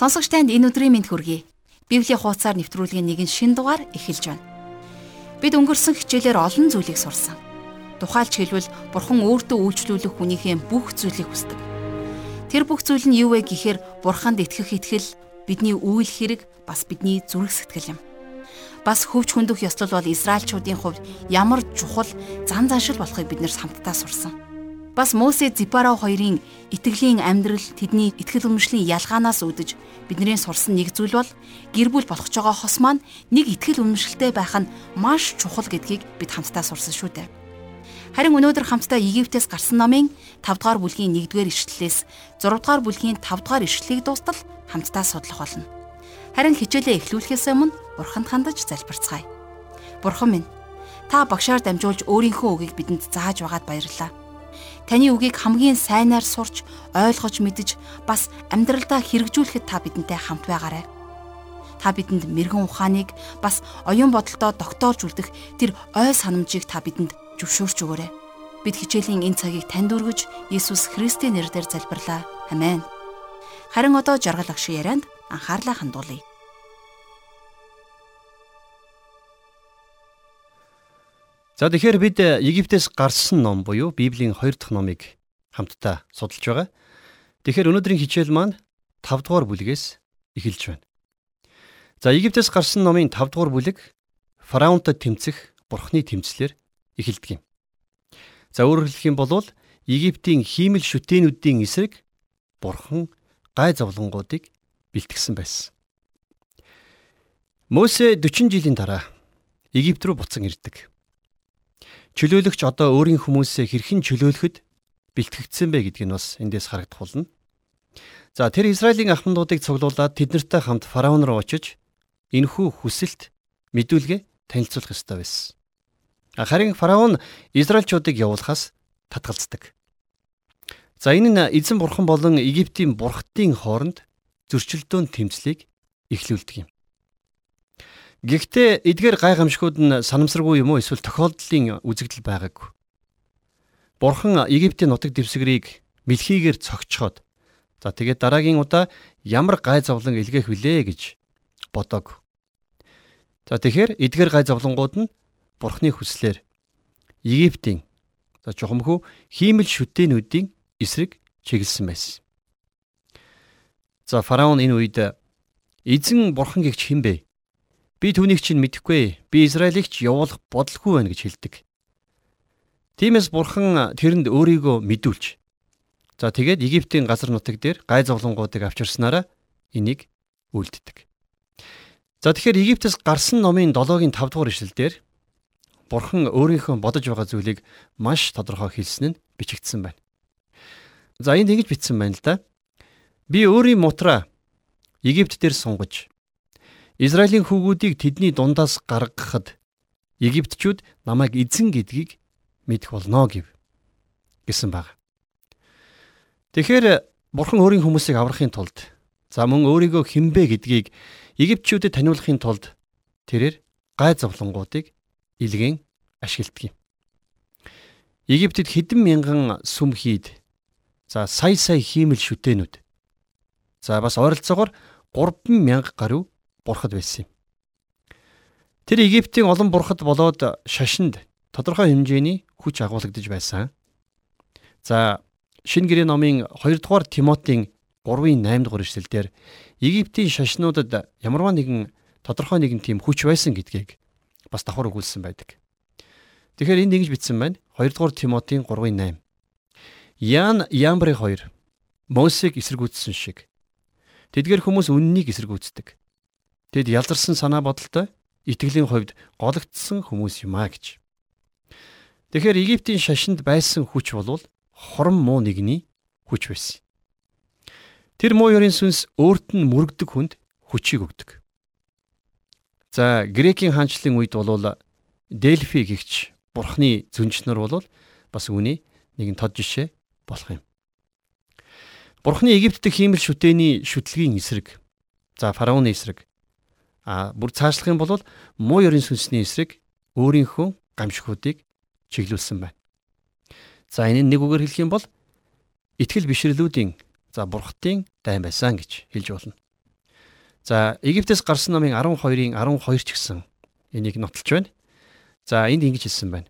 Сонсогч танд энэ өдрийн мэнд хүргэе. Библийн хуудасаар нэвтрүүлгийн нэгэн шин дугаар эхэлж байна. Бид өнгөрсөн хичээлээр олон зүйлийг сурсан. Тухайлч хэлбэл Бурхан өөртөө үйлчлүүлэх хүнийхээ бүх зүйлийг хүсдэг. Тэр бүх зүйл нь юу вэ гэхээр Бурханд итгэх итгэл, бидний үйл хэрэг, бас бидний зүрх сэтгэл юм. Бас хөвч хөндөх ёслол бол Израильчуудын хувьд ямар чухал зан заншил болохыг бид нэр хамтдаа сурсан. Бас Мосе Зипаро хоёрын итгэлийн амьдрал тэдний итгэл үнэмшлийн ялгаанаас үүдэж бидний сурсан нэг зүйл бол гэр бүл болгож байгаа хос маань нэг итгэл үнэмшилтэй байх нь маш чухал гэдгийг бид хамтдаа сурсан шүү дээ. Харин өнөөдөр хамтдаа Египтээс гарсан номын 5 дугаар бүлгийн 1-р ишлэлээс 6 дугаар бүлгийн 5 дугаар ишлэлийг дуустал хамтдаа судлах болно. Харин хичээлээ эхлүүлэхээс өмнө Бурханд хандаж залбирцгаая. Бурхан минь, та багшаар дамжуулж өөрийнхөө үгийг бидэнд зааж байгаад баярлалаа Таны үгийг хамгийн сайнаар сурч, ойлгож мэдж бас амьдралдаа хэрэгжүүлэхэд та бидэнтэй хамт байгаарай. Та бидэнд мэрэгэн ухааныг бас оюун бодолдоо тогтоолж үлдэх тэр ой санамжийг та бидэнд зөвшөөрч өгөөрэй. Бид хичээлийн энэ цагийг танд өргөж Иесус Христийн нэрээр залбирлаа. Амен. Харин одоо жаргал агш ярианд анхаарлаа хандуулъя. За тэгэхээр бид э, Египтээс гарсан ном буюу Библийн 2 дахь номыг хамтдаа судалж байгаа. Тэгэхээр өнөөдрийн хичээл маань 5 дугаар бүлгээс эхэлж байна. За Египтээс гарсан номын 5 дугаар бүлэг фараонтой тэмцэх бурхны тэмцлэр эхэлдэг юм. За өөрөөр хэлэх юм бол Египтийн хиймэл шүтээнүүдийн эсрэг бурхан гай зовлонгуудыг бэлтгэсэн байсан. Мосе 40 жилийн дараа Египт рүү буцан ирдэг. Чөлөөлөгч одоо өөрийн хүмүүсээ хэрхэн чөлөөлөхөд бэлтгэгдсэн бэ гэдг нь бас эндээс харагдах болно. За тэр Израилийн ахмадуудыг цуглуулад тэднэртэй хамт фараон руу очиж энэхүү хүсэлт мэдүүлгээ танилцуулах ёстой байсан. Харин фараон Израильчуудыг явуулахаас татгалздаг. За энэ нь эзэн бурхан болон Египтийн бурхтын хооронд зөрчилдөөн тэмцлийг эхлүүлдэг юм. Гэхдээ эдгээр гайхамшгууд нь санамсаргүй юм уу эсвэл тохиолдлын үзэгдэл байгаагүй. Бурхан Египтийн нутаг дэвсгэрийг мэлхийгээр цогцоход за тэгээд дараагийн удаа ямар гай зовлон илгээх вүлээ гэж бодог. За тэгэхээр эдгээр гай зовлонгууд нь Бурханы хүслээр Египтийн за чухамхүү хиймэл шүтээнүүдийн эсрэг чиглэсэн байсан. За фараон энэ үед эзэн бурхан гихч хинбэ? Би түүнийг чинь мэдэхгүй. Би Израилийг ч явуулах бодлогүй байна гэж хэлдэг. Тиймээс бурхан тэрэнд өөрийгөө мэдүүлж. За тэгээд Египтийн газар нутаг дээр гай зовлонгуудыг авчирснараа энийг үлддэг. За тэгэхээр Египтээс гарсан номын 7-гийн 5 дугаар ишлэлдэр бурхан өөрийнхөө бодож байгаа зүйлийг маш тодорхой хэлсэн нь бичигдсэн байна. За энд ингэж бичсэн байна л да. Би өөрийн мутраа Египт дээр сунгаж Израилийн хүүгүүдийг тэдний дундаас гаргахад Египтчүүд намайг эзэн гэдгийг мэдэх болно гэв гэсэн баг. Тэгэхээр бурхан өөрийн хүмүүсийг аврахын тулд за мөн өөрийгөө хинбэ гэдгийг Египтчүүдэд таниулахын тулд тэрээр гай зовлонгуудыг илгээн ашигладаг юм. Египтэд хэдэн мянган сүм хийд за сая сая хиймэл шүтэнүүд за бас ойролцоогоор 3000 гаруй бурхад байсан юм. Тэр Египтийн олон бурхад болоод шашинд тодорхой хэмжээний хүч агуулгадж байсан. За Шинэ гэрээ номын 2 дугаар Тимотийн 3-ын 8 дугаар эшлэлдэр Египтийн шашнуудад ямарваа нэгэн тодорхой нэгэн тийм хүч байсан гэдгийг бас давхар өгүүлсэн байдаг. Тэгэхээр энд ингэж бичсэн байна. 2 дугаар Тимотийн 3-ын 8. Ян Ямбры 2 Мосег эсэргүүцсэн шиг тэдгээр хүмүүс үннийг эсэргүүцдэг. Тэд ялдарсан санаа бодолтой итгэлийн хувьд гологдсон хүмүүс юм а гэж. Тэгэхээр Египтийн шашинд байсан хүч бол хорон муу нэгний хүч байсан. Тэр муу ёрийн сүнс өөрт нь мөрөгдөг хүнд хүчийг өгдөг. За Грекийн хаанчлалын үед бол Дельфи гихч бурхны зүнчнэр бол бас үүний нэгэн тод жишээ болох юм. Бурхны Египт дэх хиймэл шүтээний шүтлгийн эсрэг за фараоны эсрэг А бүр цаашлах юм бол муу ёрийн сүнсний эсрэг өөрийнхөө гамшигуудыг чиглүүлсэн байна. За энэ нэг үгээр хэлэх юм бол итгэл бишрлүүдийн за бурхтын дайн байсан гэж хэлж болно. За Египтээс гарсан номын 12-ын 12 ч гэсэн энийг нотолж байна. За энд ингэж хэлсэн байна.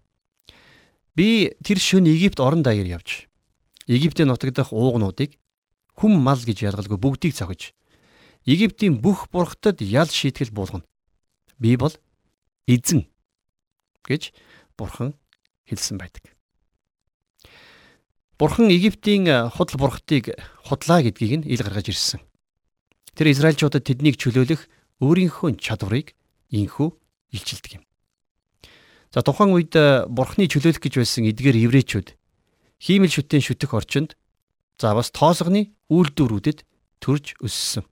Би тэр шөнө Египт орон даяар явж Египтийн нутагдах уугнуудыг хүм мал гэж ялгалгүй бүгдийг цохиж Египтийн бүх бурхтад ял шийтгэл буулгана. Би бол эзэн гэж бурхан хэлсэн байдаг. Бурхан Египтийн худал бурхтыг худлаа гэдгийг нь ил гаргаж ирсэн. Тэр Израильчуудад тэднийг чөлөөлөх өөрийнхөө чадварыг инхүү илчилдэг юм. За тухайн үед бурхны чөлөөлөх гэж байсан эдгээр еврейчүүд хиймэл шүтэн шүтэх орчинд за бас тоосгоны үйлдвэрүүдэд төрж өссөн.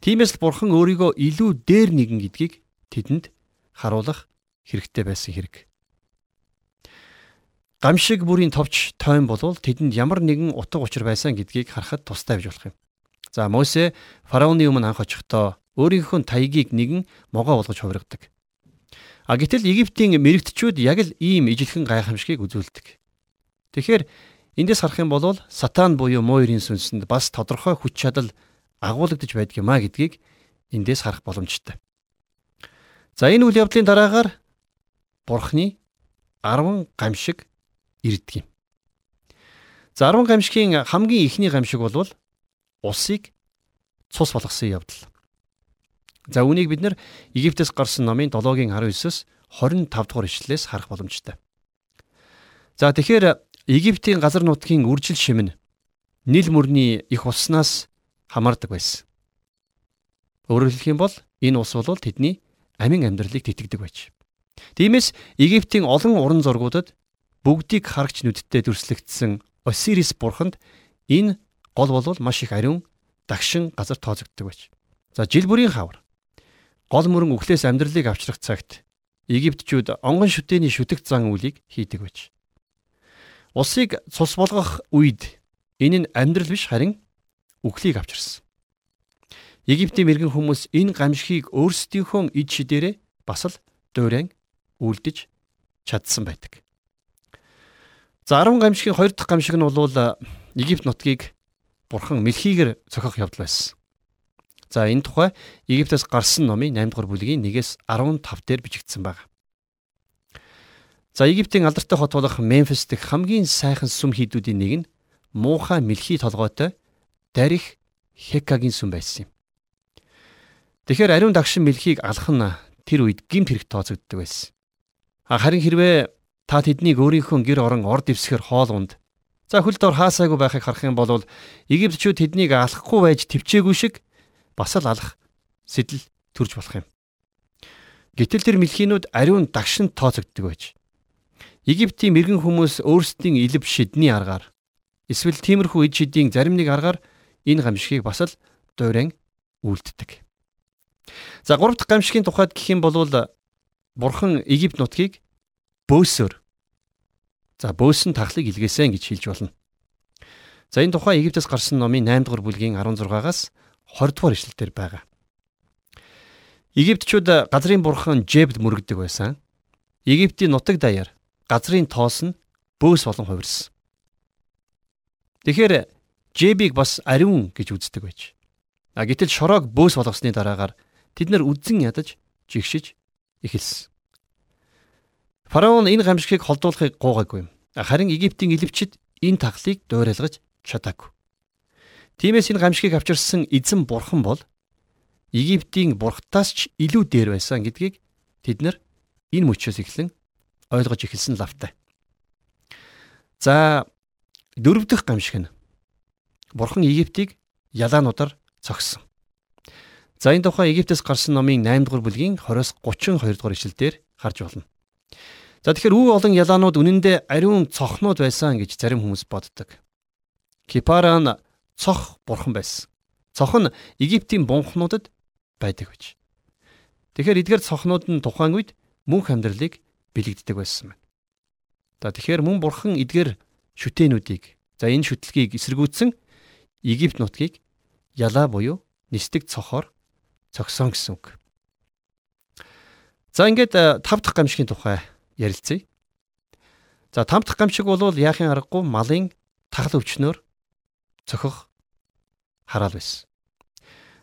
Тиймээс л бурхан өөрийгөө илүү дээр нэгэн гэдгийг тэдэнд харуулах хэрэгтэй байсан хэрэг. Гамшиг бүрийн товч тойм болвол тэдэнд ямар нэгэн утга учир байсан гэдгийг харахад тустай биж болох юм. За Мосе фараоны өмнө анх очихдоо өөрийнхөө таягийг нэгэн могоо болгож хувиргадаг. А гэтэл Египтийн мэрэгтчүүд яг л ийм ижилхэн гайхамшигыг үзүүлдэг. Тэгэхээр эндээс харах юм бол сатан буюу муу ерийн сүнсэнд бас тодорхой хүч чадал агуулгадж байдаг юм а гэдгийг эндээс харах боломжтой. За энэ үйл явдлын дараагаар Бурхны 10 гамшиг ирдэг юм. За 10 гамшигын хамгийн ихний гамшиг бол усыг цус болгосон явдал. За үүнийг бид нар Египтээс гарсан номын 7-гийн 19-с 25 дугаар ишлэлээс харах боломжтой. За тэгэхээр Египтийн газар нутгийн үржил шимэн Нил мөрний их уснаас хамаардаг байсан. Өөрөөр хэлэх юм бол энэ ус бол тэдний амин амьдралыг тэтгдэг байж. Тиймээс Египтийн олон уран зургуудад бүгдийг харагч нүдтэй дүрслэгдсэн Осирис бурханд энэ гол болвол маш их ариун дагшин газар тооцогддог байж. За жил бүрийн хавар гол мөрөн үхлээс амьдралыг авчрах цагт Египтчүүд онгон шүтээний шүтэг зан үлийг хийдэг байж. Усыг цус болгох үед энэ нь амьдрал биш харин үхлийг авчирсан. Египтийн мэрэгэн хүмүүс энэ гамшигыг өөрсдийнхөө ид шидээрээ бас л дуурайн үлдэж чадсан байдаг. За 10 гамшигын 2 дахь гамшиг нь бол Египт нутгийг бурхан мэлхийгээр зохиох явдал байсан. За энэ тухай Египтээс гарсан номын 8 дугаар бүлгийн 1-ээс 15 дээр бичигдсэн байна. За Египтийн алдартай хот болох Мемфис дэх хамгийн сайхан сүм хийдүүдийн нэг нь муухай мэлхий толгойтой дарих Хекагийн сүм байсан юм. Тэгэхээр ариун дагшин мэлхийг алах нь тэр үед гимт хэрэг тооцогддог байсан. Харин хэрвээ та тэднийг өөрийнхөө гэр орон орд ивсгэр хоол унд. За хөл дор хаасаагүй байхыг харах юм бол Египтчүүд тэднийг алахгүй байж төвчээгүй шиг бас л алах сэтэл төрж болох юм. Гэтэл тэр мэлхийнүүд ариун дагшин тооцогддог байж. Египтийн мэрэгэн хүмүүс өөрсдийн илв шидний аргаар эсвэл тиймэрхүү ид шидийн зарим нэг аргаар энэ гамшигыг бас л дуурайн үлддэг. За гурав дахь гамшигын тухайд гэх юм бол бурхан Египт нутгийг бөөсөөр За бөөсөн тахлыг илгээсэн гэж хэлж болно. За энэ тухай Египтээс гарсан номын 8 дугаар бүлгийн 16-аас 20 дугаар ишлэлээр байгаа. Египтчүүд газрын бурхан Жебд мөрөгдөг байсан. Египтийн нутаг даяар газрын тоос нь бөөс болон хувирсан. Тэгэхээр Жебиг бас ариун гэж үздэг байж. А гэтэл шороог бөөс болгосны дараагаар тэд нар үдзэн ядаж жигшиж эхэлсэн. Фараон энэ гамшигыг холдуулахыг гуугаагүй. Харин Египтийн илвчид энэ таглыг дуурайлгаж чадаагүй. Тиймээс энэ гамшигыг авчирсан эзэн бурхан бол Египтийн бурхтаас ч илүү дээр байсан гэдгийг тэд нар энэ мөчөөс эхлэн ойлгож эхэлсэн лавтай. За дөрөв дэх гамшиг нь бурхан Египтийг ялаануудаар цогсон. За энэ тухай Египтээс гарсан номын 8 дугаар бүлгийн 20-с 32 дугаар ишлэлдэр харж болно. За тэгэхээр үе олон ялаанууд үнэндээ ариун цохнууд байсан гэж зарим хүмүүс боддог. Кипаран цох бурхан байсан. Цох нь Египтийн бунхнуудад байдаг гэж. Тэгэхээр эдгээр цохнууд нь тухайн үед мөнх амьдралыг бэлэгддэг байсан байна. За тэгэхээр мөн бурхан эдгээр шүтээнүүдийг за энэ шүтлгийг эсэргүүцсэн Египт нутгийг ялаа буюу нисдэг цохоор цогсон гэсэн үг. За ингээд э, тав дахь гамшигын тухай ярилцъя. За там дахь гамшиг бол яахын аргагүй малын тахал өвчнөөр цохих хараал байсан.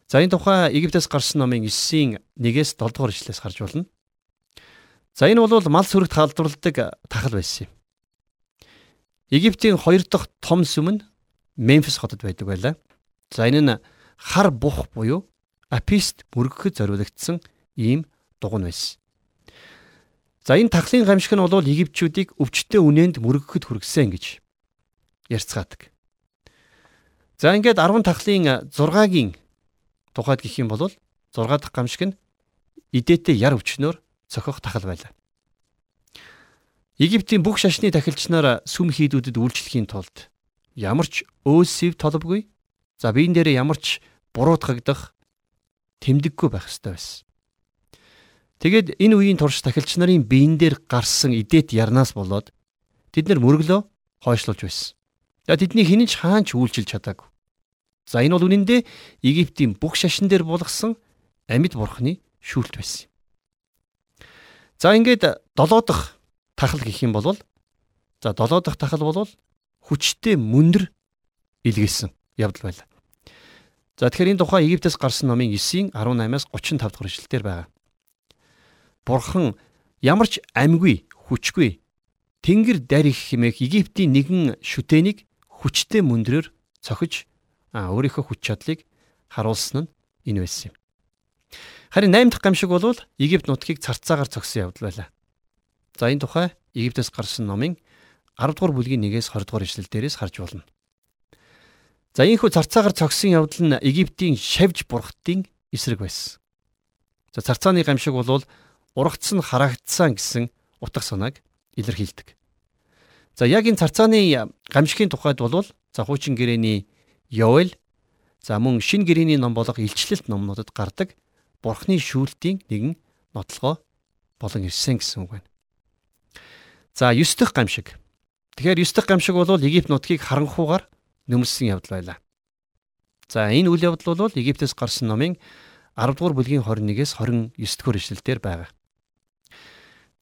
За энэ тухай Египтээс гарсан номын 9-ийн 1-ээс 7 дугаар ишлээс харж болно. За энэ бол мал сүрэгт халдварладаг тахал байсан юм. Египтийн хоёр дахь том сүм нь Мемфис хотод байдаг байлаа. За энэ нь хар бух буюу апист мөргөхөд зориулагдсан ийм дугуй байсан. За энэ тахлын гамшиг нь бол египчүүдийг өвчтөе үнээнд мөргөхөд хүргэсэн гэж ярьцгаадаг. За ингээд 10 тахлын 6-гийн тухайд гэх юм бол 6 дахь гамшиг нь идээтэй яр өвчнөөр цохих тахал байлаа. Египтийн бүх шашны тахилчнаар сүм хийдүүдэд үйлчлэхийн тулд ямар ч өөсөв толбгүй за биен дээр ямар ч буруутгагдах тэмдэггүй байх ёстой байсан. Тэгээд энэ үеийн турш тахилч нарын биен дээр гарсан идээд ярнаас болоод тэд нар мөрөглөө хойшлуулж байсан. За тэдний хинэж хаанч үйлчилж чадаагүй. За энэ бол үнэндээ Египтийн бүх шашин дээр булгасан амьд бурхны шүүлт байсан юм. За ингээд 7 дахь тахал гэх юм бол за 7 дахь тахал бол хүчтэй мөндөр илгээсэн явдал байлаа. За тэгэхээр энэ тухай Египтээс гарсан номын 9-ийн 18-аас 35 дахь ишлэлээр байгаа. Бурхан ямар ч амьгүй, хүчгүй тэнгэр дарих хэмээх Египтийн нэгэн шүтэнийг хүчтэй мөндрөөр цохиж өөрийнхөө хүч чадлыг харуулсан нь энэ байсан юм. Харин 8 дахь гамшиг бол Египт нутгийг царцаагаар цогсон явдал байлаа. За энэ тухай Египтээс гарсан номын 10 дугаар бүлгийн 1-ээс 20 дугаар ишлэл дээрээс харж болно. За ийхүү царцаагаар цогсон явдал нь Египтийн шавж бурхтын эсрэг байсан. За царцааны гамшиг бол урагц нь харагдсан гэсэн утга санааг илэрхийлдэг. За яг энэ царцааны гамшигын тухайд бол за хуучин гэрээний Йоэл за мөн шин гэрээний ном болох илчлэлт номнуудад гардаг бурхны шүүлтийн нэгэн нотлогоо болон ирсэн гэсэн үг байна. За 9 дахь гамшиг. Тэгэхээр 9 дахь гамшиг бол Египт нутгийг харанхуугаар нөмөлсөн явдал байлаа. За энэ үйл явдал бол Египтээс гарсан номын 10 дугаар бүлгийн 21-ээс 29 дугаар ишлэлдэр байгаа.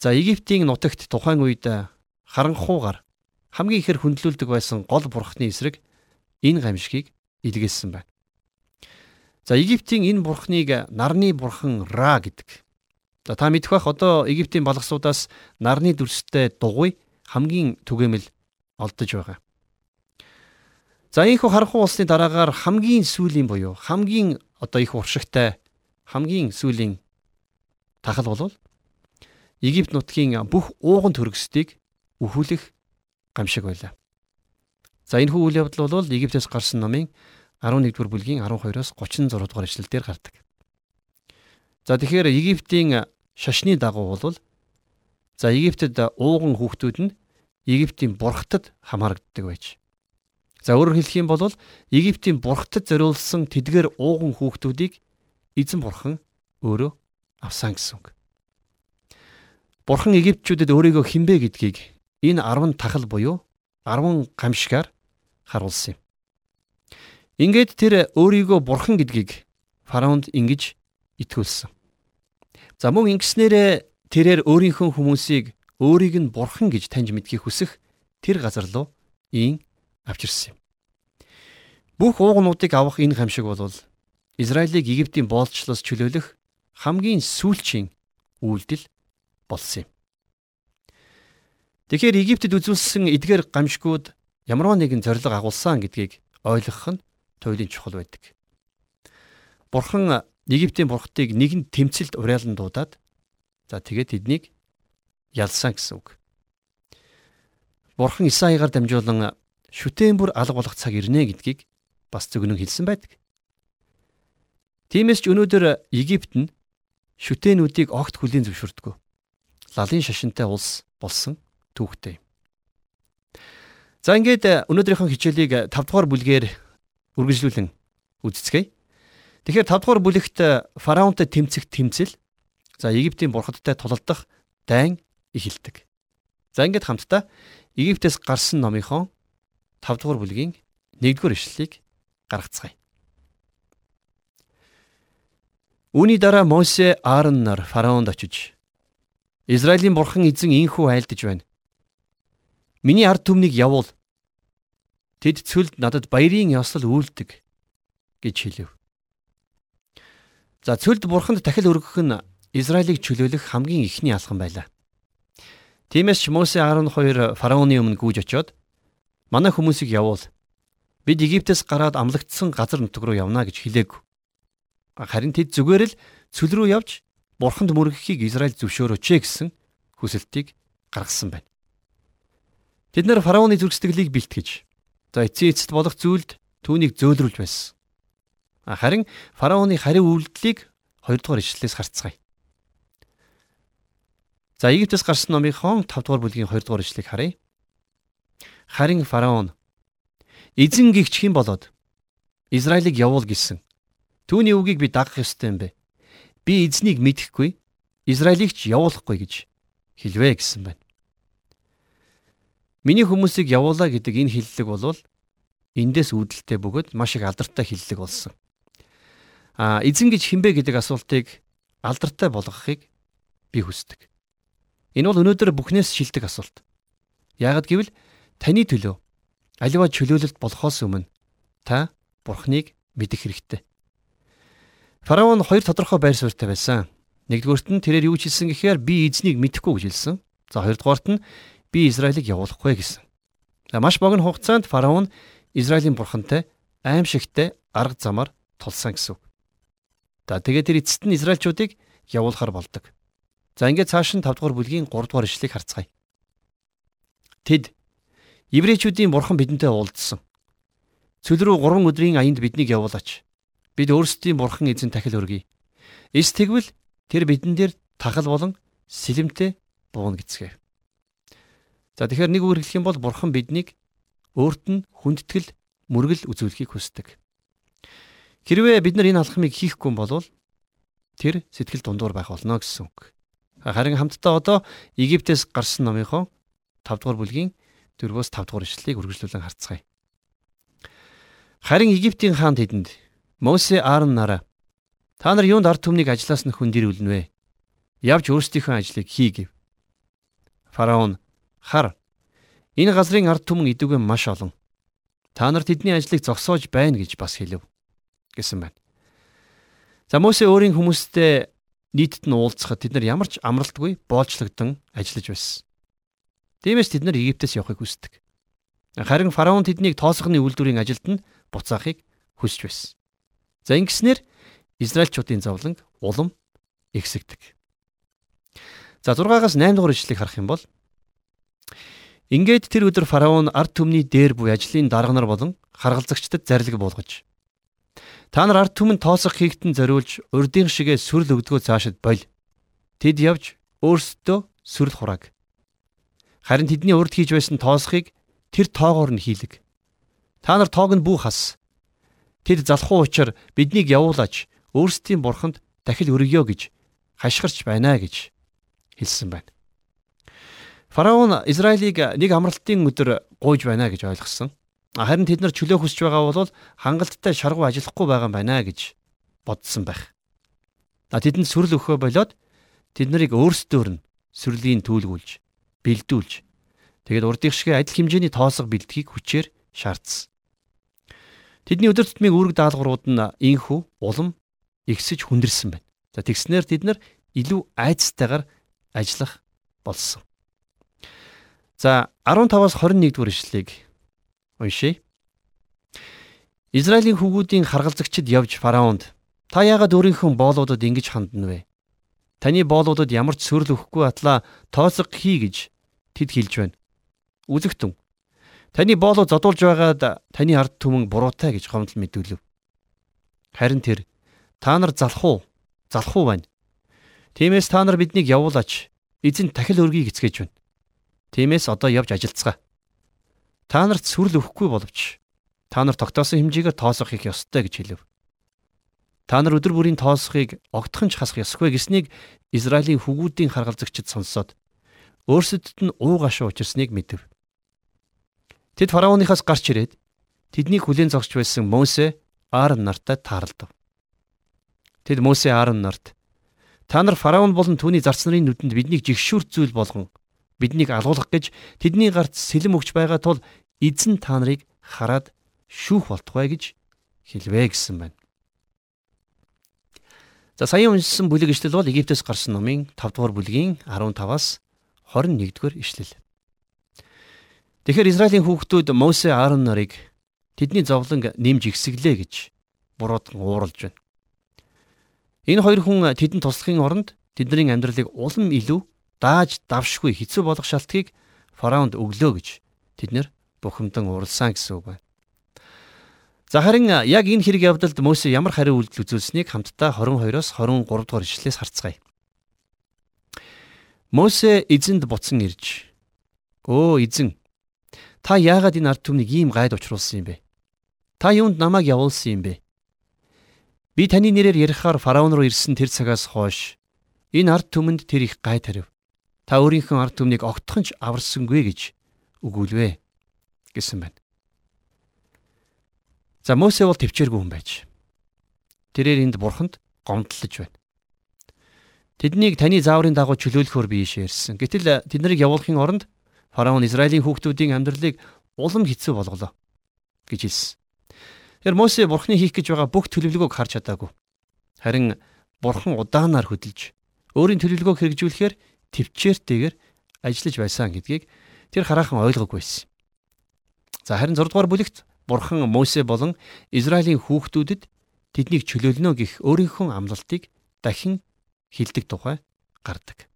За Египтийн нутагт тухайн үед харанхуугаар хамгийн ихэр хөндлөлдөг байсан гол бурхны эсрэг энэ гамшигыг илгээсэн байна. За Египтийн энэ бурхныг нарны бурхан Ра гэдэг. За та мэдэх бах одоо Египтийн балгасуудаас нарны дүрстэй дугуй хамгийн түгээмэл олдож байгаа. За ийхүү харанхуй улсны дараагаар хамгийн сүүлийн буюу хамгийн одоо их уршигтай хамгийн сүүлийн тахал болвол Египт нутгийн бүх ууган төрөсдгийг өхүүлэх гамшиг байлаа. За энэ хүү үйл явдал бол Египтээс гарсан номын 11-р бүлгийн 12-оос 36 дугаар ишлэлдэр гардаг. За тэгэхээр Египтийн шашны дагуу бол за Египтэд ууган хүүхдүүд нь Египтийн бурхтад хамаарагддаг байж. За өөрөөр хэлэх юм бол Египтийн бурхтад зориулсан тэдгээр ууган хүүхдүүдийг эзэн бурхан өөрөө авсан гэсэн үг. Бурхан Египтчүүдэд өөрийгөө хинбэ гэдгийг энэ 10 тахал буюу 10 гамшигаар харуулсан юм. Ингээд тэр өөрийгөө бурхан гэдгийг фараонд ингэж итгүүлсэн. За мөн ингэснээрээ тэрээр өөрийнхөө хүмүүсийг өөрийг нь бурхан гэж таньж мэдхийг хүсэх тэр газар руу ийн авчирсан юм. Бүх уугнуудыг авах энэ хамшиг бол Израилийг Египтийн боолчлоос чөлөөлөх хамгийн сүүлчийн үйлдэл болсон юм. Тэгэхээр Египтэд үзүүлсэн эдгээр гамшгууд ямарваа нэгэн зориг агуулсан гэдгийг ойлгох нь туйлын чухал байдаг. Бурхан Египтийн бурхтыг нэгэн тэмцэлд уриалан дуудаад за тэгээд тэднийг ялсан гэсэн үг. Бурхан Исаигаар дамжуулан шүтэн бүр алга болох цаг ирнэ гэдгийг бас зөвгнөн хэлсэн байдаг. Тиймээс ч өнөөдөр Египт нь шүтэнүүдийг огт хүлийн зөвшөөрдөг лалын шашинтай улс болсон түүхтэй. За ингээд э, өнөөдрийнхөө хичээлийг 5 дугаар бүлгээр үргэлжлүүлэн үздэцгээе. Тэгэхээр 5 дугаар бүлэгт э, фараонтой тэмцэх тэмцэл за Египтийн бурхадтай тулалдах дайн эхэлдэг. За ингээд хамтдаа Египтээс гарсан номынхон 5 дугаар бүлгийн 1-р ишлэлийг гаргацгаая. Үүний дараа Мосе Аарон нар фараонд очиж Израилийн бурхан эзэн инхүү айлдж байна. Миний ард түмнийг явуул. Тэд цөлд надад баярын ёслол үйлдэг гэж хэлв. За цөлд бурханд дахил өргөх нь Израилийг чөлөөлөх хамгийн ихний алхам байлаа. Тиймээс ч Мосе 12 фараоны өмнө гүйж очиод манай хүмүүсийг явуул. Бид Египтээс гараад амлагдсан газар нутг руу явна гэж хэлээг. Харин тэд зүгээр л цөл рүү явж бурханд мөргөхийг Израиль зөвшөөрөөч гэсэн хүсэлтийг гаргасан байна. Тэд нэр фараоны зүрх сэтгэлийг бэлтгэж за эцсийн эцэст болох зүйлд түүнийг зөөлрүүлж байсан. Харин фараоны хариу үйлдэлийг 2 дугаар ишлэлээс харцгаая. За Египтээс гарсан номынхон 5 дугаар бүлгийн 2 дугаар ишлэгийг харъя. Харин фараон эзэн гихч хэм болоод Израилийг явуул гэсэн. Түүний үгийг би дагах ёстой юм бэ. Би эзнийг мэдэхгүй, Израилийг ч явуулахгүй гэж хэлвэ гэсэн байна. Миний хүмүүсийг явуулаа гэдэг энэ хиллэг бол эндээс үүдэлтэй бөгөөд маш их алдартай хиллэг болсон. А эзэн гэж хинбэ гэдэг асуултыг алдартай болгохыг би хүсдэг. Энэ бол өнөөдөр бүхнээс шилдэг асуулт. Яагад гэвэл таны төлөө аливаа чөлөөлөлт болохоос өмнө та Бурхныг мэдэх хэрэгтэй. Фараон хоёр тодорхой байр суурьтай байсан. Нэгдүгüүрт нь тэрээр юу хэлсэн гэхээр би эзнийг мэдэхгүй гэж хэлсэн. За хоёрдугаарт нь би Израилийг явуулахгүй гэсэн. За маш богино хугацаанд фараон Израилийн бурхантай аимшигтай арга замаар тулсан гэсэн. За тэгээд тэр эцэст нь Израильчуудыг явуулахар болдог. За ингээд цааш нь 5 дугаар бүлгийн 3 дугаар ишлэгийг харцгаая. Тэд еврейчүүдийн бурхан бидэнтэй уулзсан. Цөл рүү 3 өдрийн аянд биднийг явуулаач. Бид өөрсдийн бурхан эзэн тахил өргөе. Эс тэгвэл тэр бидэн дээр тахал болон сэлэмтэй бууна гэцгээв. За тэгэхээр нэг үгээр хэлэх юм бол бурхан биднийг өөрт нь хүндэтгэл мөргөл үзүүлэхийг хүсдэг. Хэрвээ бид нар энэ алхмыг хийхгүй бол тэр сэтгэл дундуур байх болно гэсэн үг. Харин хамтдаа одоо Египтээс гарсан номынхоо 5 дугаар бүлгийн 4-өөс 5 дугаар ишлэлийг үргэлжлүүлэн харцгаая. Харин Египтийн хаан тэдэнд Мосе Аарон нараа та нар юунд ард түмнийг ажиллаас нь хүндэрүүлнэ вэ? Явж өөрсдийнхөө ажлыг хий гэв. Фараон хар энэ газрын ард түмэн идэвгүй маш олон. Та нар тэдний ажлыг зогсоож байна гэж бас хэлв гэсэн байна. За Мосе өөрийн хүмүүстэй нийтэд нь уулзахад тэд нар ямар ч амралтгүй боолчлогдсон ажиллаж байсан. Тиймээс тэд нар Египтээс явахыг хүсдэг. Харин фараон тэднийг тоосхны үйлдвэрийн ажилд нь буцаахыг хүсэж байсан. За ингэснээр Израильчуудын зовлон улам ихсэгдэг. За 6-аас 8 дугаар ишлэгийг харах юм бол Ингээд тэр өдөр фараон ард түмний дээр буй ажлын дарга нар болон харгалзагчдад зарлиг буулгаж Та нар ард түмэн тоосох хийгтэн зориулж урдын шигээ сүрл өгдгөө цаашид боль. Тэд явж өөрсдөө сүрл хурааг. Харин тэдний урд хийж байсан тоосхийг тэр тоогоор нь хийлэг. Та нар тоог нь бүү хас. Тэд залхуу учир биднийг явуулаач өөрсдийн бурханд дахил өргөё гэж хашгирч байна гэж хэлсэн байна. Фараон Израилийг нэг амралтын өдөр гуйж байна гэж ойлгосон. Харин тэд нар чөлөө хүсэж байгаа бол хангалттай шаргуу ажиллахгүй байгаа юм байна гэж бодсон байх. Тэдэнд сүрэл өгөхөө болоод тэд нарыг өөрсдөөр нь сүрлийн түүлгүүлж, бэлдүүлж тэгээд урдих шиг адил хэмжээний тоосго бэлдгийг хүчээр шаардсан. Тэдний өдөр тутмын үүрэг даалгаврууд нь инхүү улам ихсэж хүндэрсэн байна. За тэгснээр тэд нар илүү айцтайгаар ажиллах болсон. За 15-аас 21 дугаар ишлэгийг Уншия. Израилийн хүүгүүдийн харгалзагчид явж фараонд та яагаад өөрийнхөө боолуудад ингэж хандна вэ? Таны боолуудад ямар ч сөрл өгөхгүй атлаа тооцог хий гэж тэд хэлж байна. Үзэгтэн. Таны боолоо зодуулж байгаад таны ард түмэн буруутай гэж гомдол мэдүүлв. Харин тэр та нар залах уу? Залах уу байна. Тиймээс та нар биднийг явуулаач. Эзэн дахил өргөе гэцгээж байна. Тиймээс одоо явж ажиллацгаа. Та нарт сүрэл өгөхгүй боловч та нар тогтоосон хэмжээгээр тоосох их ёстой гэж хэлв. Та нар өдөр бүрийн тоосхыг огтхон ч хасах ёсгүй гэснийг Израилийн хүүгүүдийн харгалзагчид сонсоод өөрсдөд нь уу гашуу учирсныг мэдв. Тэд фараоныхаас гарч ирээд тэднийг хүлээн зогсож байсан Мосе Аарон нартай таарлав. Тэд Мосе Аарон нарт та нар фараон болон түүний зарц нарын нүдэнд биднийг жигшүүрт зүйл болгон биднийг алгуулах гэж тэдний гарт сэлэм өгч байгаа тул эзэн та нарыг хараад шүүх болтугай гэж хэлвэ гэсэн байна. За саяхан уншсан бүлэг ишлэл бол Египтээс гарсан номын 5 дугаар бүлгийн 15-аас 21 дугаар ишлэл. Тэгэхээр Израилийн хүүхдүүд Мосе Аарон нарыг тэдний зовлон нэмж ихсгэлээ гэж буруудан ууралж байна. Энэ хоёр хүн тэдэнд туслахын оронд тэдний амьдралыг улам илүү дааж давшгүй хэцүү болгох шалтгаыг фараонд өглөө гэж тэд нэр бухимдан уралсан гэсэн үг байна. За харин яг энэ хэрэг явдалд Мосе ямар хариу үйлдэл үзүүлсэнийг хамтдаа 22-оос 23 дугаар ишлэлээс харцгаая. Мосе эзэнд буцан ирж "Өө эзэн Та яагаад энэ ард түмнийг ийм гайд учруулсан юм бэ? Та юунд намайг явуулсан юм бэ? Би таны нэрээр ярихаар фараон руу ирсэн тэр цагаас хойш энэ ард түмэнд тэр их гай тарив. Та өөрийнхөө ард түмнийг огтхон ч аварсангүй гэж өгүүлвэ гэсэн байна. За Мосе бол төвчээргүй хүн байж. Тэрээр энд бурханд гомдлож байна. Тэднийг таны зааврын дагуу чөлөөлөхөөр би ийшээ ирсэн. Гэтэл тэднийг явуулахын оронд фараон Израилийн хүүхдүүдийн амьдралыг улам хэцүү болголоо гэж хэлсэн. Тэр Мосе бурхны хийх гэж байгаа бүх төлөвлөгөөг харж чадаагүй. Харин бурхан удаанаар хөдөлж өөрийн төлөвлөгөөг хэрэгжүүлэхээр төвчээртэйгээр ажиллаж байсан гэдгийг тэр хараахан ойлгоогүй байсан. За харин 6 дугаар бүлэгт бурхан Мосе болон Израилийн хүүхдүүдэд тэднийг чөлөөлнө гэх өөрийнхөө амлалтыг дахин хилдэг тухай гардаг.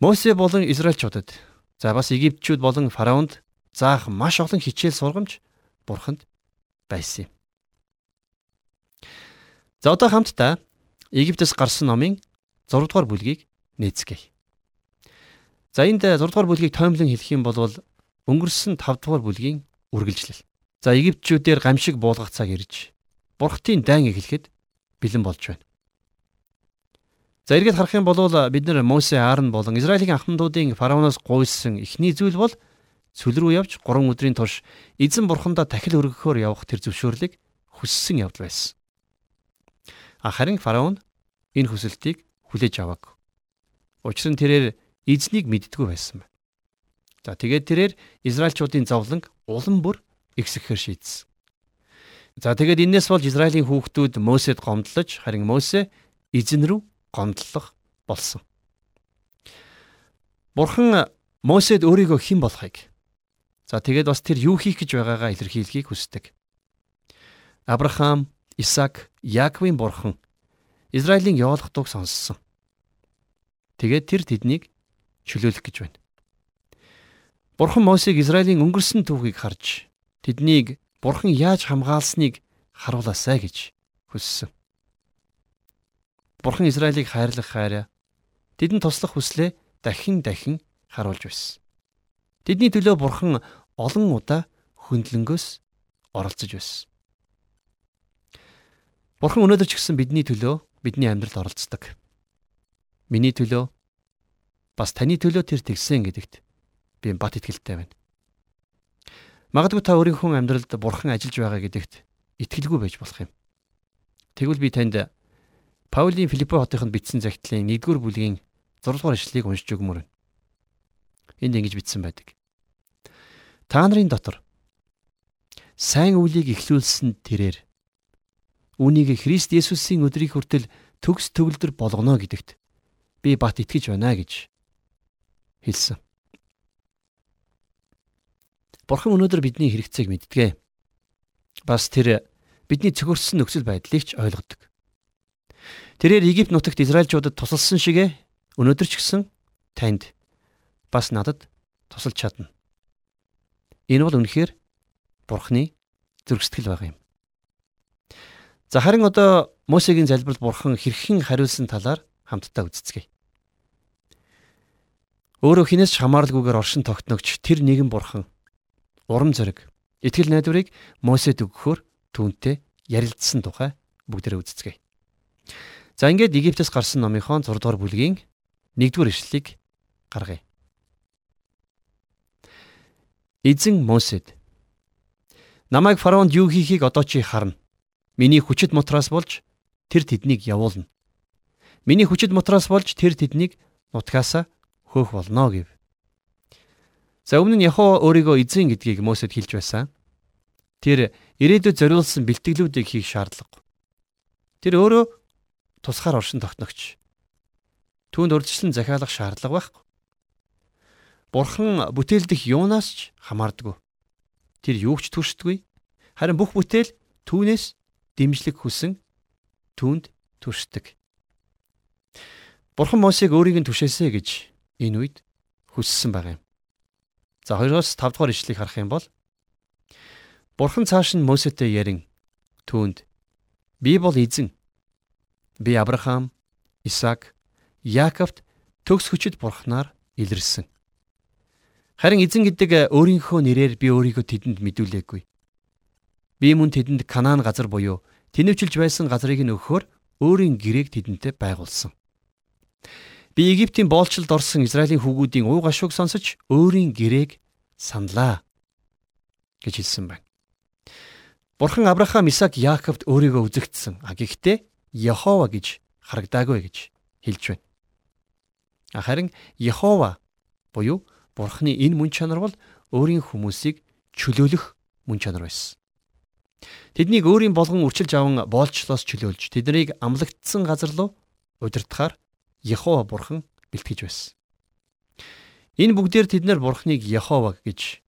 Мосе болон Израильчуудад за бас Египтчүүд болон фараонд заах маш олон хичээл сургамж бурханд байсан юм. За одоо хамтдаа Египтээс гарсан номын 6 дугаар бүлгийг нээцгээе. За энд 6 дугаар бүлгийг тоомлон хэлэх юм бол өнгөрсөн 5 дугаар бүлгийн үргэлжлэл. За Египтчүүдээр гамшиг буулгах цаг ирж бурхтын дайн эхлэхэд бэлэн болж байна. За эргээд харах юм бол бид нар Мосе Аарон болон Израилийн анхмадуудын фараоноос гуйсан эхний зүйл бол цүл рүү явж 3 өдрийн турш эзэн бурхандаа дахил өргөхөөр явах тэр зөвшөөрлийг хүссэн явдал байсан. А харин фараон энэ хүсэлтийг хүлээж аваагүй. Учир нь тэрээр эзнийг мэддгүй байсан байна. За тэгээд тэрээр Израильчуудын зовлон улам бүр ихсэхээр шийдсэн. За тэгээд энээс болж Израилийн хүүхдүүд Мосед гомдлож харин Мосе эзэн рүү гомдлох болсон. Бурхан Мосед өөрийгөө хэн болохыг за тэгээд бас тэр юу хийх гэж байгаагаа илэрхийлэхийг хүсдэг. Авраам, Исаак, Яаковын бурхан Израилийн явуулах дуг сонссон. Тэгээд тэр тэднийг чөлөөлөх гэж байна. Бурхан Мосийг Израилийн өнгөрсөн түүхийг харж тэднийг Бурхан яаж хамгаалсныг харуулаасай гэж хүссэн. Бурхан Израилийг хайрлах хайраа тэдэнд туслах хүслээ дахин дахин харуулж байсан. Тэдний төлөө Бурхан олон удаа хөндлөнгөөс оролцож байсан. Бурхан өнөөдөр ч гэсэн бидний төлөө бидний амьдралд оролцдог. Миний төлөө бас таны төлөө тэр тэгсэн гэдэгт би бат итгэлтэй байна. Магадгүй та өөрийнхөө амьдралд бурхан ажиллаж байгаа гэдэгт итгэлгүй байж болох юм. Тэгвэл би танд Паулийн Филиппо хотынд бичсэн загтлын 1-р бүлгийн 6-р ишлэлийг уншиж өгмөр байна. Энд ингэж бичсэн байдаг. Та нарын дотор сайн үлийг эхлүүлсэн тэрээр үүнийг Христ Есүсийн өдрийг хүртэл төгс төгөлдөр болгоно гэдэгт би бат итгэж байна гэж хэлсэн. Бурхан өнөөдөр бидний хэрэгцээг мэддэг. Бас тэр бидний цөхөрсөн нөхцөл байдлыг ч ойлгодог. Тэрээр Египт нутагт Израильчуудад тусалсан шигэ өнөөдөр ч гэсэн танд бас надад тусалж чадна. Энэ бол үнэхээр Бурхны зөргсгөл байгаа юм. За харин одоо Мосегийн залбирал Бурхан хэрхэн хариулсан талаар хамтдаа үздэцгээе. Өөрөө хинээс хамааралгүйгээр оршин тогтногч тэр нэгэн Бурхан урам зориг, итгэл найдварыг Мосед өгөхөөр түүнтэй ярилцсан тухай бүгдээрээ үздэцгээе. За ингээд Египтээс гарсан номынхон 6 дугаар бүлгийн 1-р ишлэлийг гаргая. Эзэн Мосед Намайг фараонд юу хийхийг одоо чи харна. Миний хүчит мутраас болж тэр тэднийг явуулна. Миний хүчит мутраас болж тэр тэднийг нутгаасаа хөөх болно гэв. За өмнө нь Яхова өөрийгөө эзэн гэдгийг Мосед хэлж байсан. Тэр ирээдүйд зориулсан бэлтгэлүүдийг хийх шаардлагагүй. Тэр өөрөө тусгаар оршин тогтногч. Түүнд урдчлан захиалах шаардлага байхгүй. Бурхан бүтээлдэх юунаас ч хамаардаггүй. Тэр юу ч төршдөггүй. Харин бүх бүтээл түүнээс дэмжлэг хүсэн түүнд төршдөг. Бурхан Мосийг өөрийг нь түшээсэ гэж энэ үед хүссэн баг юм. За 2-оос 5 дугаар ишлэгийг харах юм бол Бурхан цааш нь Мосетэй ярин түүнд би бол эзэн би Авраам, Исаак, Яаковт төгс хүчит бурхнаар илэрсэн. Харин эзэн гэдэг өөрийнхөө нэрээр би өөрийгөө тэдэнд мэдүүлээгүй. Би мөн тэдэнд Канаан газар буюу тэнэвчилж байсан газрыг нь өгөхөөр өөрийн гэрээг тэдэнтэй байгуулсан. Би Египтийн боолчлолд орсон Израилийн хүүгүүдийн уу гашууг сонсож өөрийн гэрээг саналаа гэж хэлсэн байна. Бурхан Авраам, Исаак, Яаковт өөрийгөө үзэгдсэн. А гэхдээ Яхова гэж харагдаагүй гэж хэлж байна. Харин Яхова буюу Бурхны энэ мөн чанар бол өөрийн хүмүүсийг чөлөөлөх мөн чанар байсан. Тэднийг өөрийн болгон үрчилж аван боолчлоос чөлөөлж тэднийг амлагдсан газар руу удирдахаар Яхова Бурхан бэлтгэж байсан. Энэ бүгдээр тэднэр Бурхныг Яхова гэж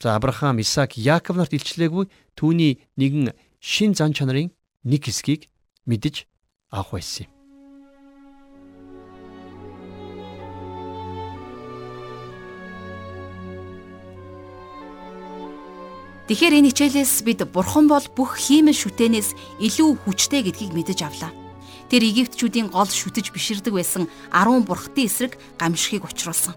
за Авраам, Исаак, Яаков нарт илчлээгүй түүний нэгэн шин зан чанарын нэг хэсгийг мэдэж авах байсан юм. Тэгэхээр энэ хичээлээс бид бурхан бол бүх хиймэл шүтэнээс илүү хүчтэй гэдгийг мэдэж авлаа. Тэр Египтчүүдийн гол шүтэж биширдэг байсан 10 бурхтын эсрэг гамшигыг учруулсан.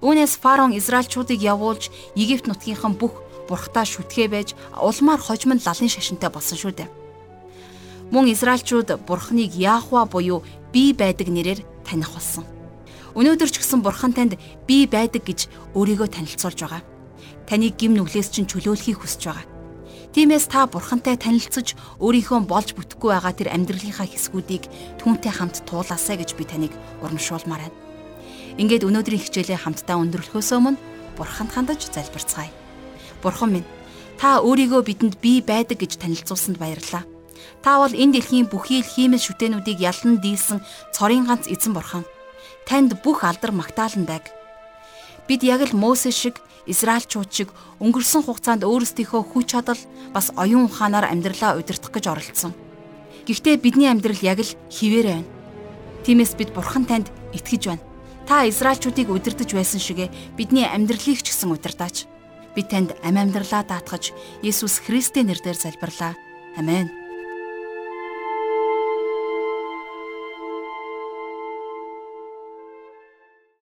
Үүнээс фараон Израильчуудыг явуулж Египт нутгийнхан бүх бурхтаа шүтгэ байж улмаар хожимд лалын шашинтай болсон шүү дээ. Мөн Израильчууд бурхныг Яахва буюу би байдаг нэрээр таних болсон. Өнөөдөр ч гэсэн бурхан танд би байдаг гэж өөрийгөө танилцуулж байгаа таныг гим нүглээс чинь чөлөөлөхийг хүсэж байгаа. Тиймээс та бурхантай танилцж өөрийнхөө болж бүтэхгүй байгаа тэр амьдралынхаа хэсгүүдийг түүнтэй хамт туулаасай гэж би таныг урамшуулмаар байна. Ингээд өнөөдрийн хичээлээ хамтдаа өндөрлөхөөс өмнө бурханд хандаж залбирцгаая. Бурхан минь, та өөрийгөө бидэнд бий байдаг гэж танилцуулсанд баярлалаа. Та бол энэ дэлхийн бүхий л хиймэл шүтэнүүдийг ялан дийлсэн цорын ганц эзэн бурхан. Танд бүх алдар магтаалан байг. Бид яг л Мөсө шиг Израильчууд шиг өнгөрсөн хугацаанд өөрсдийнхөө хүч чадал бас оюун ухаанаар амьдралаа удирдах гэж оролдсон. Гэхдээ бидний амьдрал яг л хിവэр байна. Тиймээс бид Бурхан танд итгэж байна. Та Израильчуудыг удирдах байсан шигэ бидний амьдралыг ч гэсэн удирдаач. Би танд ам амьдралаа даатгаж Есүс Христийн нэрээр залбирлаа. Амен.